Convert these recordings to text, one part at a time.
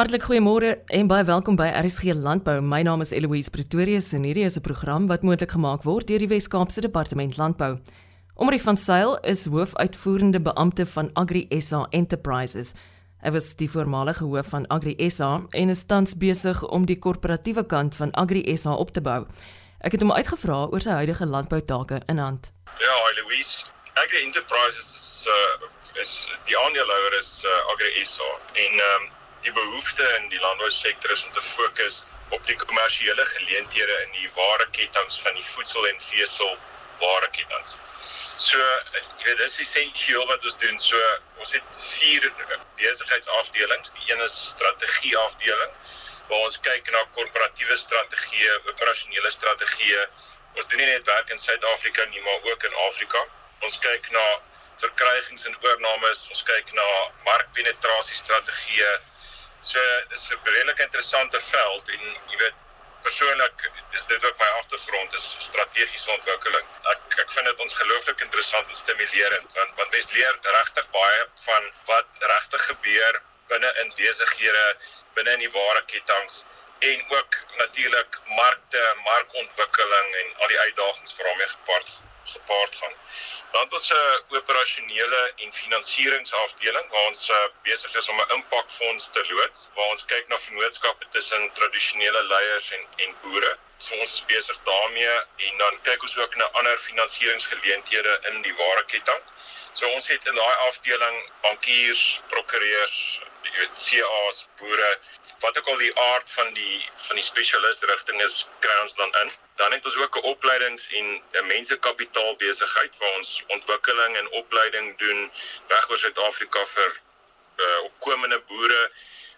Hartlik goeiemôre en baie welkom by RSG Landbou. My naam is Eloise Pretorius en hierdie is 'n program wat moontlik gemaak word deur die Wes-Kaapse Departement Landbou. Omrie van Sail is hoofuitvoerende beampte van Agri SA Enterprises. Hy was die voormalige hoof van Agri SA en is tans besig om die korporatiewe kant van Agri SA op te bou. Ek het hom uitgevra oor sy huidige landboutake in hand. Ja, Eloise, Agri Enterprises uh, is die aandeelhouer is uh, Agri SA en um, die behoefte in die landbousektor is om te fokus op die kommersiële geleenthede in die ware ketTINGS van die voedsel en vesel ware ketTINGS. So, jy weet, dis essensieel wat ons doen. So, ons het vier besigheidsafdelings. Die een is strategie afdeling waar ons kyk na korporatiewe strategieë, operasionele strategieë. Ons doen nie net werk in Suid-Afrika nie, maar ook in Afrika. Ons kyk na verkrygings en oornames, ons kyk na markpenetrasie strategieë, So dis 'n redelik interessante veld en jy weet persoonlik dis dit ook my agtergrond is strategiese ontwikkeling. Ek ek vind dit ons gelooflik interessant en stimulerend want want mens leer regtig baie van wat regtig gebeur binne in besighede, binne in die ware ketTINGS en ook natuurlik markte, markontwikkeling en al die uitdagings waarmee gepaard gepaard gaan. Dan het ons 'n operasionele en finansieringsafdeling waar ons uh, besig is om 'n impakfonds te loods waar ons kyk na vennootskappe tussen tradisionele leiers en en boere. So ons is besig daarmee en dan kyk ons ook na ander finansieringsgeleenthede in die ware ketting. So ons het in daai afdeling bankiers, prokureurs, jy weet CA's, boere, wat ook al die aard van die van die spesialist rigting is, kry ons dan in. Dan het ons ook 'n opleidings en 'n mensekapitaal besigheid waar ons ontwikkeling en opleiding doen reg oor Suid-Afrika vir uh, opkomende boere.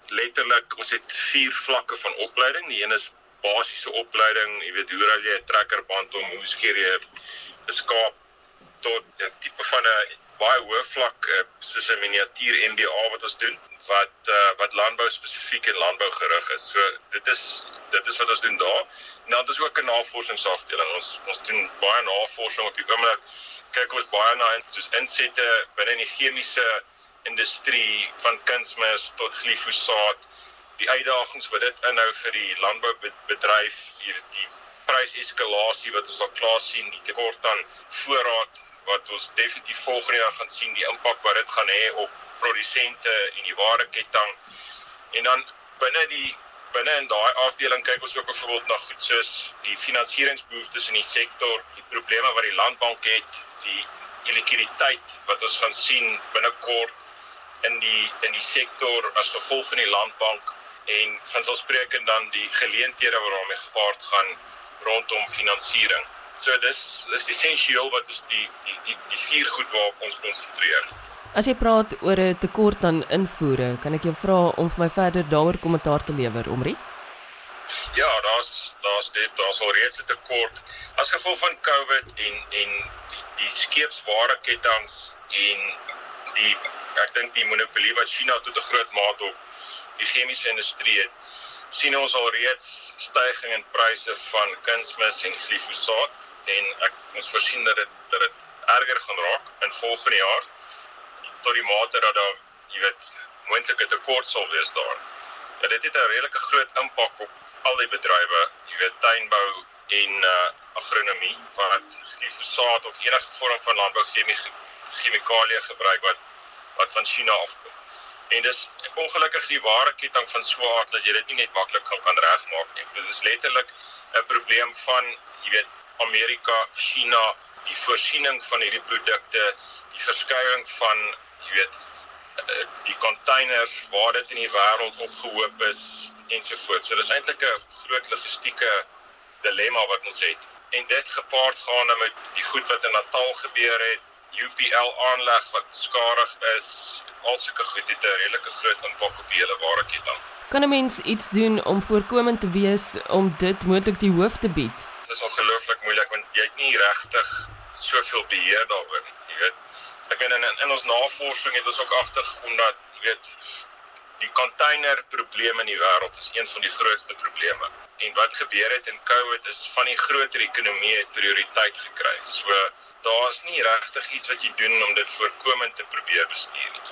Letterlik, ons het vier vlakke van opleiding. Die een is basiese opleiding, jy weet hoe raai jy 'n trekkerband om, hoe skeer jy 'n skaap tot 'n tipe van 'n baie hoë vlak uh, soos 'n miniatuur MBA wat ons doen wat uh, wat landbou spesifiek en landbou gerig is. So dit is dit is wat ons doen daar. Nou dit is ook 'n navorsingsafdeling. Ons ons doen baie navorsing op die oomblik. Kyk ons baie na soos insette binne die chemiese industrie van kunsmis tot glifosaat. Die uitdagings wat dit inhou vir die landboubedryf, hier die pryseskalasie wat ons al klaar sien, die tekort aan voorraad wat ons definitief volgende jaar gaan sien, die impak wat dit gaan hê op produsente en die ware ketting. En dan binne die binne in daai afdeling kyk ons ook byvoorbeeld na goed soos die finansieringsbehoeftes in die sektor, die probleme wat die landbank het, die likwiditeit wat ons gaan sien binnekort in die in die sektor as gevolg van die landbank en vanselfsprekend dan die geleenthede wat daarmee gepaard gaan rondom finansiering. So dis dis essensieel wat is die die die die vier goed waarop ons konsentreer. As jy praat oor 'n tekort aan invoere, kan ek jou vra om vir my verder daaroor kommentaar te lewer, Omri? Ja, daar's daar's dit, daar's al reeds 'n tekort as gevolg van COVID en en die, die skeepsware ketTINGS en die ek dink die monopolie wat China tot 'n groot mate op die chemiese industrie het sien ons al reeds stygings in pryse van kunsmis en glifosaat en ek ons voorsien dat dit dat dit erger gaan raak in volgende jaar tot die mate dat daar jy weet moontlike tekort sal wees daar. Ja, dit het 'n redelike groot impak op al die bedrywe, jy weet tuinbou en uh agronomie wat glifosaat of enige vorm van landbouchemie chemikalieë gebruik wat wat van China afkom. En dis ongelukkig die ware ketting van swaar dat jy dit nie net maklik kan kan regmaak nie. Dit is letterlik 'n probleem van jy weet Amerika, China, die voorsiening van hierdie produkte, die verskuiwing van jy weet eh, die containers waar dit in die wêreld opgehoop is ensovoorts. So dis eintlik 'n groot logistieke dilemma wat ons het. En dit gepaard gaan met die goed wat in Natal gebeur het, UPL aanleg wat skadig is, al sulke goed het 'n redelike groot impak op die hele ware ketting. Kan 'n mens iets doen om voorkomend te wees om dit moontlik die hoof te bied? Is ongelooflik moeilik want jy het nie regtig soveel beheer daaroor nie, jy weet ek meen in in ons navorsing het ons ook agtergekom dat jy weet die container probleem in die wêreld is een van die grootste probleme. En wat gebeur het in COVID is van die groter ekonomie prioriteit gekry. So daar's nie regtig iets wat jy doen om dit voorkomend te probeer bestuur nie.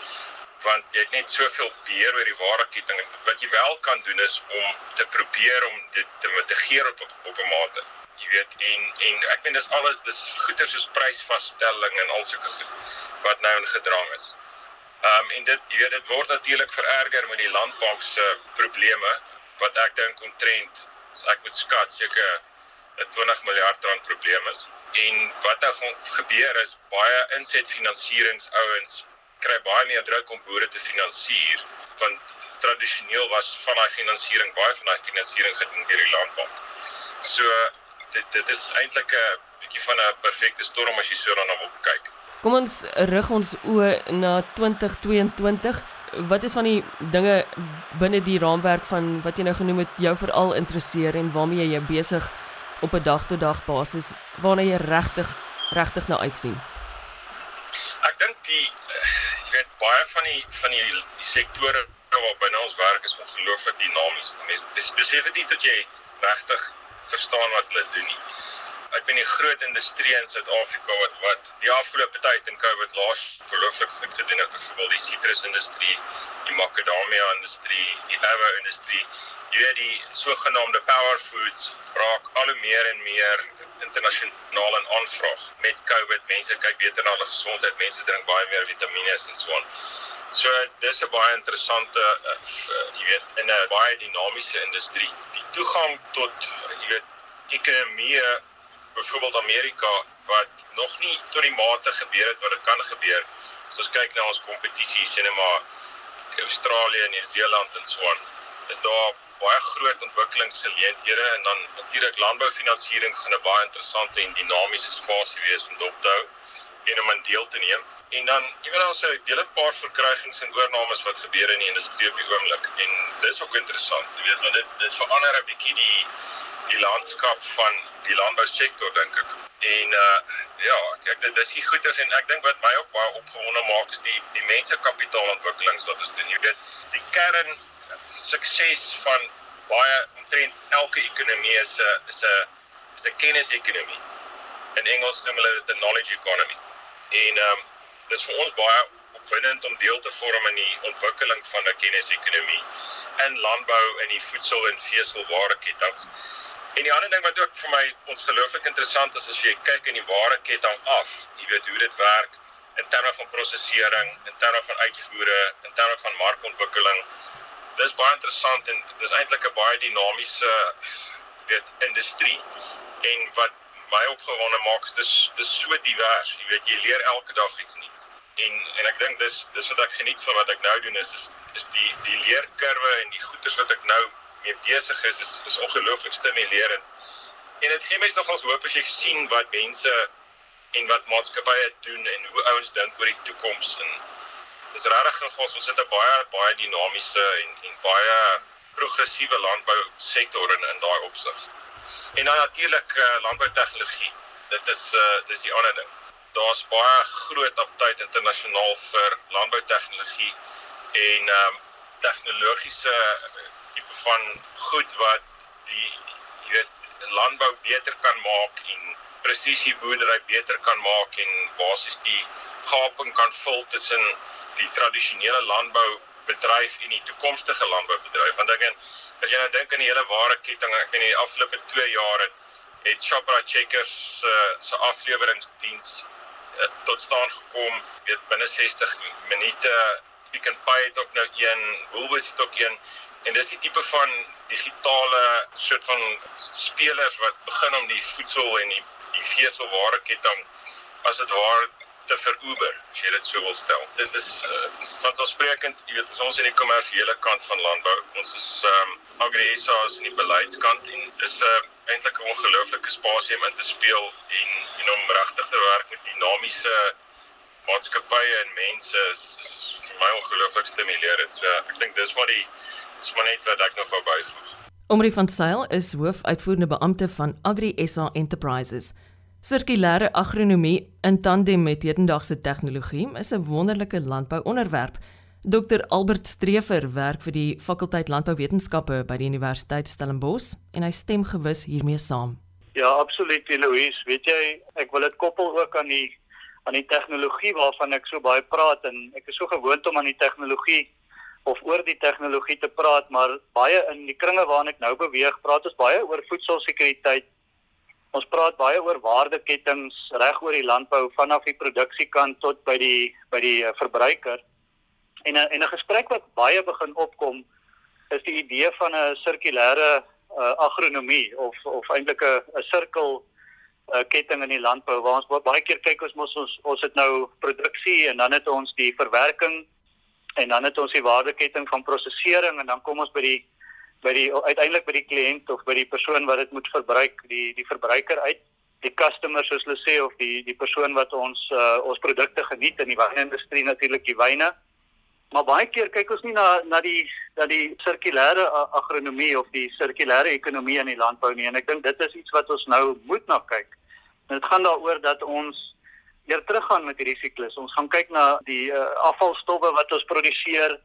want jy het net soveel beheer oor die waardeketting. Wat jy wel kan doen is om te probeer om dit te mitigeer op op 'n mate. Jy weet en en ek meen dis alles dis goeder soos prysvasstelling en al sulke goed wat nou in gedrang is. Ehm um, en dit jy weet dit word natuurlik vererger met die landbank se probleme wat ek dink omtrent so ek moet skat seker 'n 20 miljard rand probleem is. En wat nou gaan gebeur is baie insetfinansieringsouens ouens kry baie meer druk om boere te finansier want tradisioneel was van daai finansiering baie van daai finansiering gedoen deur die landbank. So dit dit is eintlik 'n bietjie van 'n perfekte storm as jy so daarna wil kyk. Kom ons rig ons oë na 2022. Wat is van die dinge binne die raamwerk van wat jy nou genoem het jou veral interesseer en waarmee jy besig op 'n dag tot dag basis waarna jy regtig regtig na uitsien? Ek dink die jy weet baie van die van die, die sektore waar binne ons werk is ongelooflik dinamies. Mense besef dit tot jy regtig verstaan wat hulle doen nie. Ek ben die groot industrie in Suid-Afrika wat wat die afgelope tyd in COVID laas ongelooflik goed gedoen het, byvoorbeeld die sitrusindustrie, die makadamia industrie, die avocado industrie. Jy weet die sogenaamde power foods raak al hoe meer en meer internasionaal in aanvraag met COVID. Mense kyk beter na hulle gesondheid, mense drink baie meer vitamiene en so aan. So dis 'n baie interessante uh, jy weet in 'n baie dinamiese industrie. Die toegang tot jy weet ekonomie byvoorbeeld Amerika wat nog nie tot die mate gebeur het wat dit kan gebeur. As ons kyk na ons kompetisie sinema Australië en Nieu-Seeland en so aan, is daar baie groot ontwikkelingsgeleenthede en dan natuurlik landboufinansiering gaan 'n baie interessante en dinamiese spasie wees om dop te hou en om aan deel te neem. En dan ewen ons 'n hele paar verkrygings en oornames wat gebeur in die industrie op die oomblik en dis ook interessant. Jy weet want dit dit verander 'n bietjie die die landskap van die landbousektor dink ek. En uh ja, kyk dit dis die goeders en ek dink wat my ook baie opgewonde maak is die die mense kapitaalontwikkelings wat ons doen. Jy weet, die kern sukses van baie omtrent elke ekonomie is 'n is 'n is 'n kennisekonomie. In Engels noem hulle dit 'n knowledge economy. En um, dis vir ons baie opwindend om deel te vorm in die ontwikkeling van 'n kennisekonomie in landbou en die voedsel en veselwareketting. En die ander ding wat ook vir my ongelooflik interessant is as jy kyk in die wareketting af, jy weet hoe dit werk in terme van prosesering, in terme van uitvoere, in terme van markontwikkeling dis baie interessant en dis eintlik 'n baie dinamiese weet industrie en wat my opgewonde maak is dis dis so divers jy weet jy leer elke dag iets nuuts. En en ek dink dis dis wat ek geniet van wat ek nou doen is is, is die die leerkurwe en die goeders wat ek nou mee besig is is, is ongelooflik stimulerend. En dit gee my nogals hoop as jy sien wat mense en wat maatskappye doen en hoe ouens dink oor die toekoms en dis regtig nogals ons het 'n baie baie dinamiese en en baie progressiewe landbou sektor in in daai opsig. En dan natuurlik uh, landboutegnologie. Dit is uh, dis die ander ding. Daar's baie groot aptyd internasionaal vir landboutegnologie en ehm um, tegnologiese tipe van goed wat die jy weet landbou beter kan maak en presisie boerdery beter kan maak en basies die gaping kan vul tussen die tradisionele landboubedryf en die toekomstige landboubedryf. Want ek en as jy nou dink aan die hele ware ketting ek weet in die afgelope 2 jaar het het Shoprite Checkers se uh, se afleweringsdiens uh, tot staan gekom. Weet binne 60 minute Pick n Pay het ook nou een Woolworths het ook een. En dis die tipe van digitale soort van spelers wat begin om die voedsel en die die veselware ketting as dit waar te veroeber, as jy dit so wil stel. Dit is uh, van ons sprekend, jy weet, ons in die kommersiële kant van landbou. Ons is ehm um, AgriSA is in die beleidskant en dis 'n uh, eh, eintlik 'n ongelooflike spasie om in te speel en en om regtig te werk met dinamiese maatskappye en mense is, is vir my ongelooflik stimulerend. So ek dink dis maar die dis maar net wat ek nog wou byvoeg. Omri van Sail is hoofuitvoerende beampte van AgriSA Enterprises. Sirkulêre agronomie in tandem met hedendaagse tegnologie is 'n wonderlike landbouonderwerp. Dr Albert Strever werk vir die fakulteit landbouwetenskappe by die Universiteit Stellenbosch en hy stem gewis hiermee saam. Ja, absoluut, Eloise. Weet jy, ek wil dit koppel ook aan die aan die tegnologie waarvan ek so baie praat en ek is so gewoond om aan die tegnologie of oor die tegnologie te praat, maar baie in die kringe waarin ek nou beweeg, praat ons baie oor voedselsekuriteit. Ons praat baie oor waardeketings reg oor die landbou vanaf die produksiekant tot by die by die eh, verbruiker. En 'n en 'n gesprek wat baie begin opkom is die idee van 'n sirkulêre uh, agronomie of of eintlik 'n 'n sirkel uh, ketting in die landbou waar ons baie keer kyk ons mos ons ons het nou produksie en dan het ons die verwerking en dan het ons die waardeketting van prosesering en dan kom ons by die by die uiteindelik by die kliënt of by die persoon wat dit moet verbruik, die die verbruiker uit, die customer soos hulle sê of die die persoon wat ons uh, ons produkte geniet in die wynindustrie natuurlik die wyne. Maar baie keer kyk ons nie na na die na die sirkulêre agronomie of die sirkulêre ekonomie in die landbou nie en ek dink dit is iets wat ons nou moet na kyk. En dit gaan daaroor dat ons weer teruggaan met hierdie siklus. Ons gaan kyk na die uh, afvalstowwe wat ons produseer,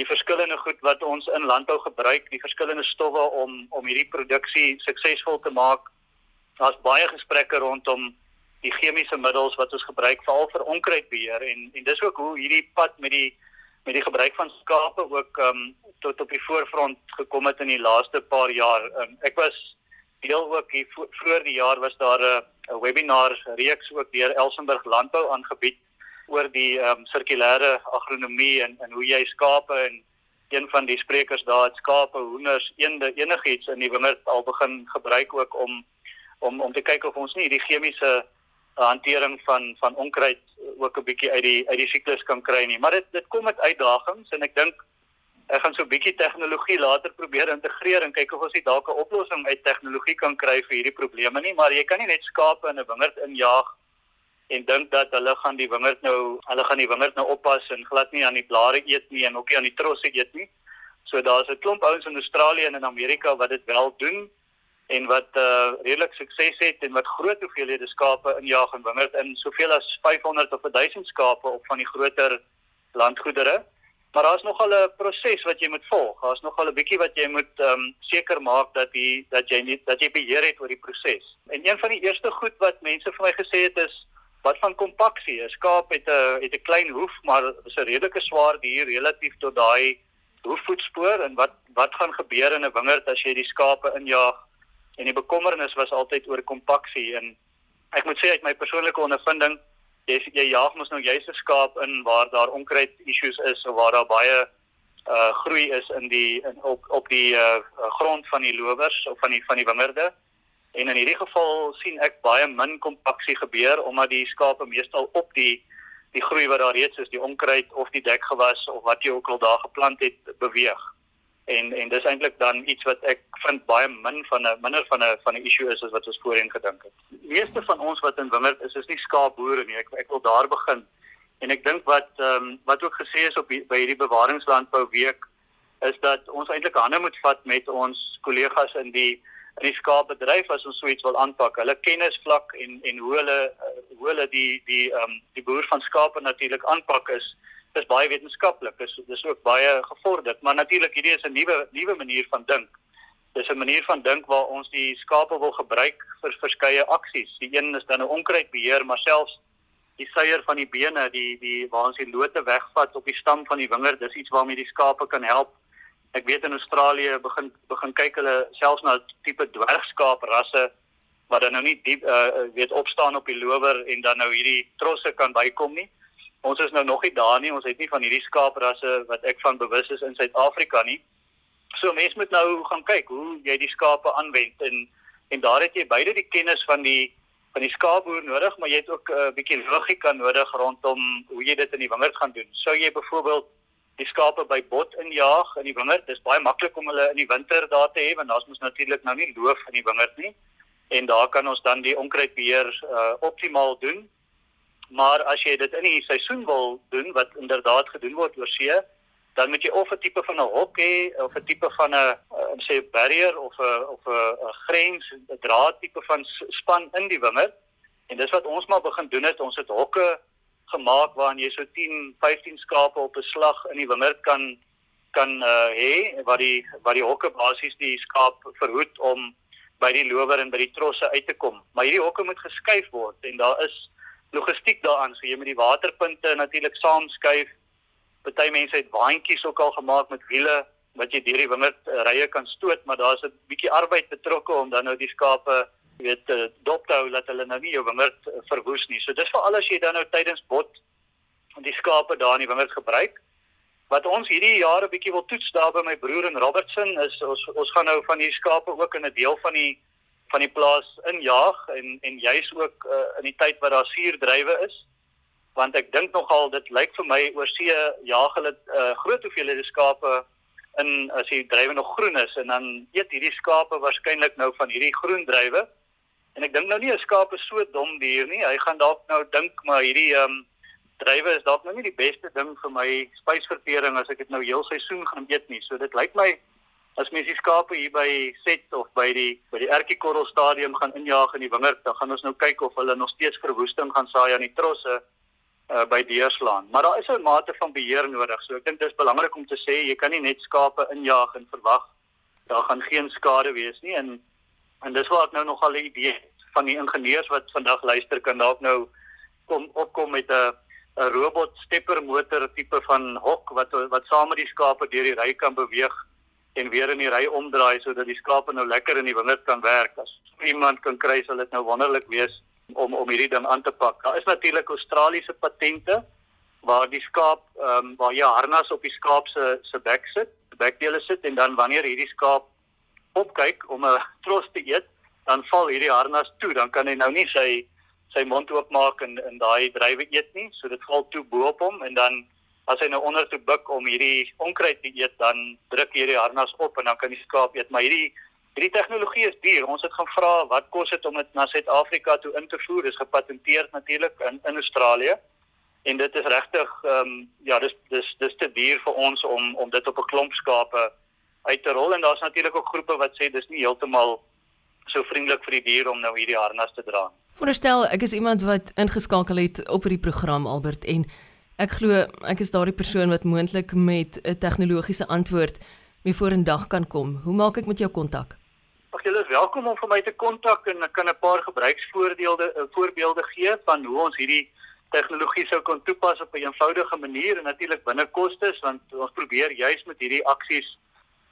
die verskillende goed wat ons in landbou gebruik, die verskillende stowwe om om hierdie produksie suksesvol te maak. Daar's baie gesprekke rondom die chemiese middels wat ons gebruik veral vir onkruidbeheer en en dis ook hoe hierdie pad met die met die gebruik van skape ook um, tot op die voorfront gekom het in die laaste paar jaar. Um, ek was deel ook hier vroeër die jaar was daar 'n webinar reeks ook deur Elsenburg Landbou aangebied oor die ehm um, sirkulêre agronomie en en hoe jy skape en een van die sprekers daar het skape, hoenders, eende, enigiets in die wingerd al begin gebruik ook om om om te kyk of ons nie die chemiese hantering van van onkruid ook 'n bietjie uit die uit die siklus kan kry nie. Maar dit dit kom met uitdagings en ek dink ek gaan so 'n bietjie tegnologie later probeer integreer en kyk of ons nie dalk 'n oplossing uit tegnologie kan kry vir hierdie probleme nie, maar jy kan nie net skape in 'n wingerd injaag en dink dat hulle gaan die wingerd nou hulle gaan die wingerd nou oppas en glad nie aan die blare eet nie en ook nie aan die trosse eet nie. So daar's 'n klomp ouens in Australië en in Amerika wat dit wel doen en wat uh redelik sukses het en wat groot hoeveelhede skape injaag in wingerd in soveel as 500 of 1000 skape op van die groter landgoedere. Maar daar's nog al 'n proses wat jy moet volg. Daar's nog al 'n bietjie wat jy moet ehm um, seker maak dat jy dat jy nie dat jy beheer het oor die proses. En een van die eerste goed wat mense vir my gesê het is wat van kompaksie. 'n Skaap het 'n het 'n klein hoef, maar is 'n redelike swaar dier relatief tot daai hoefvoetspoor en wat wat gaan gebeur in 'n wingerd as jy die skape injaag? En die bekommernis was altyd oor kompaksie en ek moet sê uit my persoonlike ondervinding jy jy jaag mos nou juist 'n skaap in waar daar onkruid issues is of waar daar baie uh groei is in die in, op op die uh grond van die lowers of van die van die wingerde. En in hierdie geval sien ek baie min kompaksie gebeur omdat die skape meestal op die die groei wat daar reeds is, die onkruid of die dekgewas of wat jy ook al daar geplant het, beweeg en en dis eintlik dan iets wat ek vind baie min van 'n minder van 'n van 'n issue is as wat ons voorheen gedink het. Die meeste van ons wat in wingerd is, is nie skaapboere nie. Ek ek wil daar begin. En ek dink wat ehm um, wat ook gesê is op die, by hierdie bewaringslandbou week is dat ons eintlik hande moet vat met ons kollegas in die in die skaapbedryf as ons so iets wil aanpak. Hulle kennisvlak en en hoe hulle hoe hulle die die ehm um, die boer van skape natuurlik aanpak is is baie wetenskaplik. Dis dis ook baie gevorderd, maar natuurlik hierdie is 'n nuwe nuwe manier van dink. Dis 'n manier van dink waar ons die skape wil gebruik vir verskeie aksies. Die een is dan 'n onkruidbeheer, maar selfs die suier van die bene, die die waar ons die lote wegvat op die stam van die wingerd, dis iets waarmee die skape kan help. Ek weet in Australië begin begin kyk hulle selfs na tipe dwergskaap rasse wat dan nou nie diep uh, weet opstaan op die lower en dan nou hierdie trosse kan bykom nie ons is nou nog nie daar nie. Ons het nie van hierdie skaaprasse wat ek van bewus is in Suid-Afrika nie. So mense moet nou gaan kyk hoe jy die skape aanwend en en daar het jy beide die kennis van die van die skaapboer nodig, maar jy het ook 'n uh, bietjie logika nodig rondom hoe jy dit in die wingerd gaan doen. Sou jy byvoorbeeld die skape by bot injaag in die wingerd? Dis baie maklik om hulle in die winter daar te hê want daar's mos natuurlik nou nie loof in die wingerd nie. En daar kan ons dan die onkruidbeheer uh, optimaal doen Maar as jy dit in die seisoen wil doen wat inderdaad gedoen word oor see, dan moet jy of 'n tipe van 'n hok hê of 'n tipe van 'n uh, sê barrier of 'n of 'n grens, 'n draad tipe van span in die wingerd. En dis wat ons maar begin doen het, ons het hokke gemaak waarin jy so 10, 15 skape op 'n slag in die wingerd kan kan uh, hê waar die waar die hokke basies die skaap verhoed om by die lower en by die trosse uit te kom. Maar hierdie hokke moet geskuif word en daar is logistiek daaraan. So jy moet die waterpunte natuurlik saamskuif. Party mense het waantjies ook al gemaak met wiele wat jy deur die wingerd uh, rye kan stoot, maar daar's 'n bietjie arbeid betrokke om dan nou die skape weet uh, dop te hou dat hulle nou nie jou wingerd uh, verwoes nie. So dis vir al as jy dan nou tydens bot die skape daar in die wingerd gebruik. Wat ons hierdie jaar 'n bietjie wil toets daar by my broer in Robertson is ons ons gaan nou van die skape ook in 'n deel van die van die plaas injaag en en juis ook uh, in die tyd wat daar suurdrywe is want ek dink nogal dit lyk vir my oor see jaag hulle uh, groot hoeveelhede skape in as die drywe nog groen is en dan eet hierdie skape waarskynlik nou van hierdie groen drywe. En ek dink nou nie 'n skaap is so dom dier nie. Hy gaan dalk nou dink maar hierdie ehm um, drywe is dalk nou nie die beste ding vir my spysvertering as ek dit nou heel seisoen gaan eet nie. So dit lyk my as mens die skape hier by Set of by die by die Ertjiekorrel stadium gaan injaag in die wingerd, dan gaan ons nou kyk of hulle nog steeds verwoesting gaan saai aan die trosse uh, by Deerslaan. Maar daar is 'n mate van beheer nodig. So ek dink dit is belangrik om te sê jy kan nie net skape injaag en verwag daar gaan geen skade wees nie en en dis waar ek nou nog al 'n idee van die ingenieurs wat vandag luister kan dalk nou kom opkom met 'n 'n robot stepper motor tipe van hok wat wat saam met die skape deur die ry kan beweeg en weer in die ry omdraai sodat die skape nou lekker in die wingerd kan werk. As iemand kan kry sal dit nou wonderlik wees om om hierdie ding aan te pak. Daar is natuurlik Australiese patente waar die skaap ehm um, waar jy harnas op die skaap se se bek sit, bekdele sit en dan wanneer hierdie skaap opkyk om 'n tros te eet, dan val hierdie harnas toe, dan kan hy nou nie sy sy mond oopmaak en in daai drywe eet nie, so dit val toe bo op hom en dan as hy nou onder toe buig om hierdie onkruid te eet, dan druk hierdie harnas op en dan kan die skaap eet, maar hierdie Hierdie tegnologie is duur. Ons het gaan vra wat kos dit om dit na Suid-Afrika toe in te voer? Dis gepatenteer natuurlik in in Australië. En dit is regtig ehm um, ja, dis dis dis te duur vir ons om om dit op 'n klomp skape uit te rol en daar's natuurlik ook groepe wat sê dis nie heeltemal so vriendelik vir die dier om nou hierdie harnas te dra. Voorstel, ek is iemand wat ingeskakel het op hierdie program Albert en ek glo ek is daardie persoon wat moontlik met 'n tegnologiese antwoord mee vorendag kan kom. Hoe maak ek met jou kontak? Ag julle is welkom om vir my te kontak en ek kan 'n paar gebruiksvoorbeelde uh, voorbeelde gee van hoe ons hierdie tegnologie sou kon toepas op 'n eenvoudige manier en natuurlik binne kostes want ons probeer juis met hierdie aksies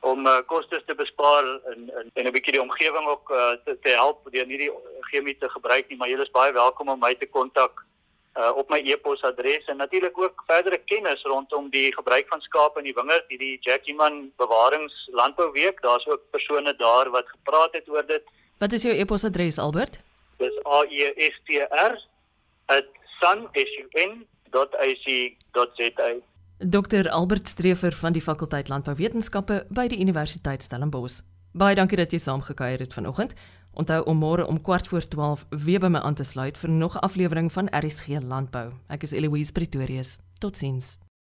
om uh, kostes te bespaar en en, en 'n bietjie die omgewing ook uh, te, te help deur nie die chemie te gebruik nie maar julle is baie welkom om my te kontak uh, op my e-posadres en natuurlik ook verdere kennis rondom die gebruik van skape in die wingerd hierdie Jackieman bewarings landbouweek daar's ook persone daar wat gepraat het oor dit. Wat is jou e-posadres Albert? Dis A E S T R @sun.ac.za Dr Albert Strever van die fakulteit landbouwetenskappe by die Universiteit Stellenbosch. Baie dankie dat jy saamgekuier het vanoggend. Onthou om môre om kwart voor 12 weer by my aan te sluit vir nog 'n aflewering van RSG Landbou. Ek is Eloise Pretorius. Totsiens.